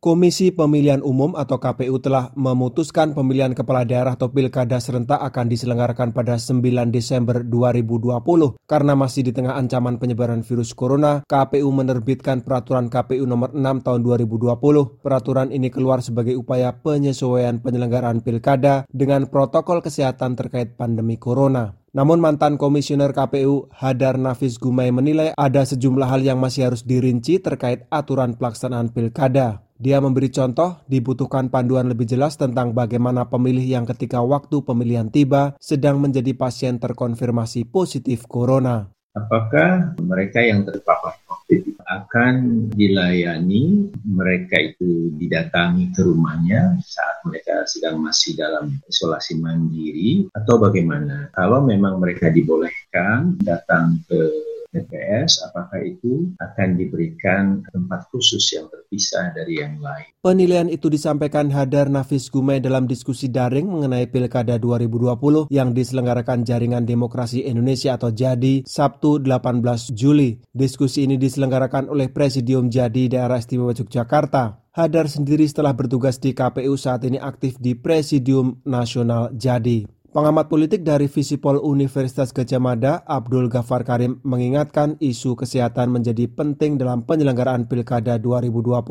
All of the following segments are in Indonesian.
Komisi Pemilihan Umum atau KPU telah memutuskan pemilihan kepala daerah atau pilkada serentak akan diselenggarakan pada 9 Desember 2020. Karena masih di tengah ancaman penyebaran virus corona, KPU menerbitkan peraturan KPU nomor 6 tahun 2020. Peraturan ini keluar sebagai upaya penyesuaian penyelenggaraan pilkada dengan protokol kesehatan terkait pandemi corona. Namun mantan komisioner KPU Hadar Nafis Gumai menilai ada sejumlah hal yang masih harus dirinci terkait aturan pelaksanaan pilkada. Dia memberi contoh dibutuhkan panduan lebih jelas tentang bagaimana pemilih yang ketika waktu pemilihan tiba sedang menjadi pasien terkonfirmasi positif corona. Apakah mereka yang terpapar COVID akan dilayani, mereka itu didatangi ke rumahnya saat mereka sedang masih dalam isolasi mandiri atau bagaimana? Kalau memang mereka dibolehkan datang ke TPS, apakah itu akan diberikan tempat khusus yang terpisah dari yang lain. Penilaian itu disampaikan Hadar Nafis Gumai dalam diskusi daring mengenai Pilkada 2020 yang diselenggarakan Jaringan Demokrasi Indonesia atau JADI Sabtu 18 Juli. Diskusi ini diselenggarakan oleh Presidium JADI Daerah Istimewa Yogyakarta. Hadar sendiri setelah bertugas di KPU saat ini aktif di Presidium Nasional JADI. Pengamat politik dari Visipol Universitas Gajah Mada, Abdul Ghafar Karim, mengingatkan isu kesehatan menjadi penting dalam penyelenggaraan Pilkada 2020.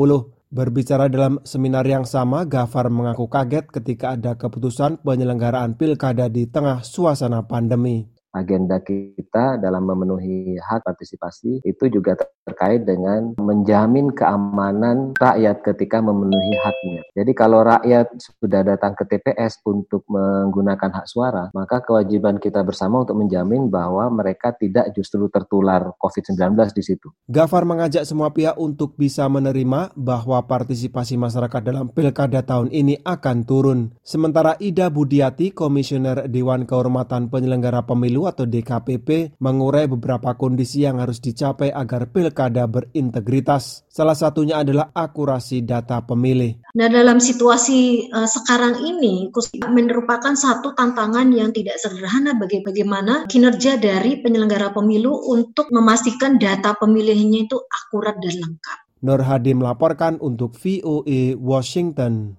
Berbicara dalam seminar yang sama, Ghafar mengaku kaget ketika ada keputusan penyelenggaraan Pilkada di tengah suasana pandemi agenda kita dalam memenuhi hak partisipasi itu juga terkait dengan menjamin keamanan rakyat ketika memenuhi haknya. Jadi kalau rakyat sudah datang ke TPS untuk menggunakan hak suara, maka kewajiban kita bersama untuk menjamin bahwa mereka tidak justru tertular COVID-19 di situ. Gafar mengajak semua pihak untuk bisa menerima bahwa partisipasi masyarakat dalam pilkada tahun ini akan turun. Sementara Ida Budiati, Komisioner Dewan Kehormatan Penyelenggara Pemilu Pemilu atau DKPP mengurai beberapa kondisi yang harus dicapai agar pilkada berintegritas. Salah satunya adalah akurasi data pemilih. Nah, dalam situasi uh, sekarang ini merupakan satu tantangan yang tidak sederhana bagi bagaimana kinerja dari penyelenggara pemilu untuk memastikan data pemilihnya itu akurat dan lengkap. Nur Hadi melaporkan untuk VOA Washington.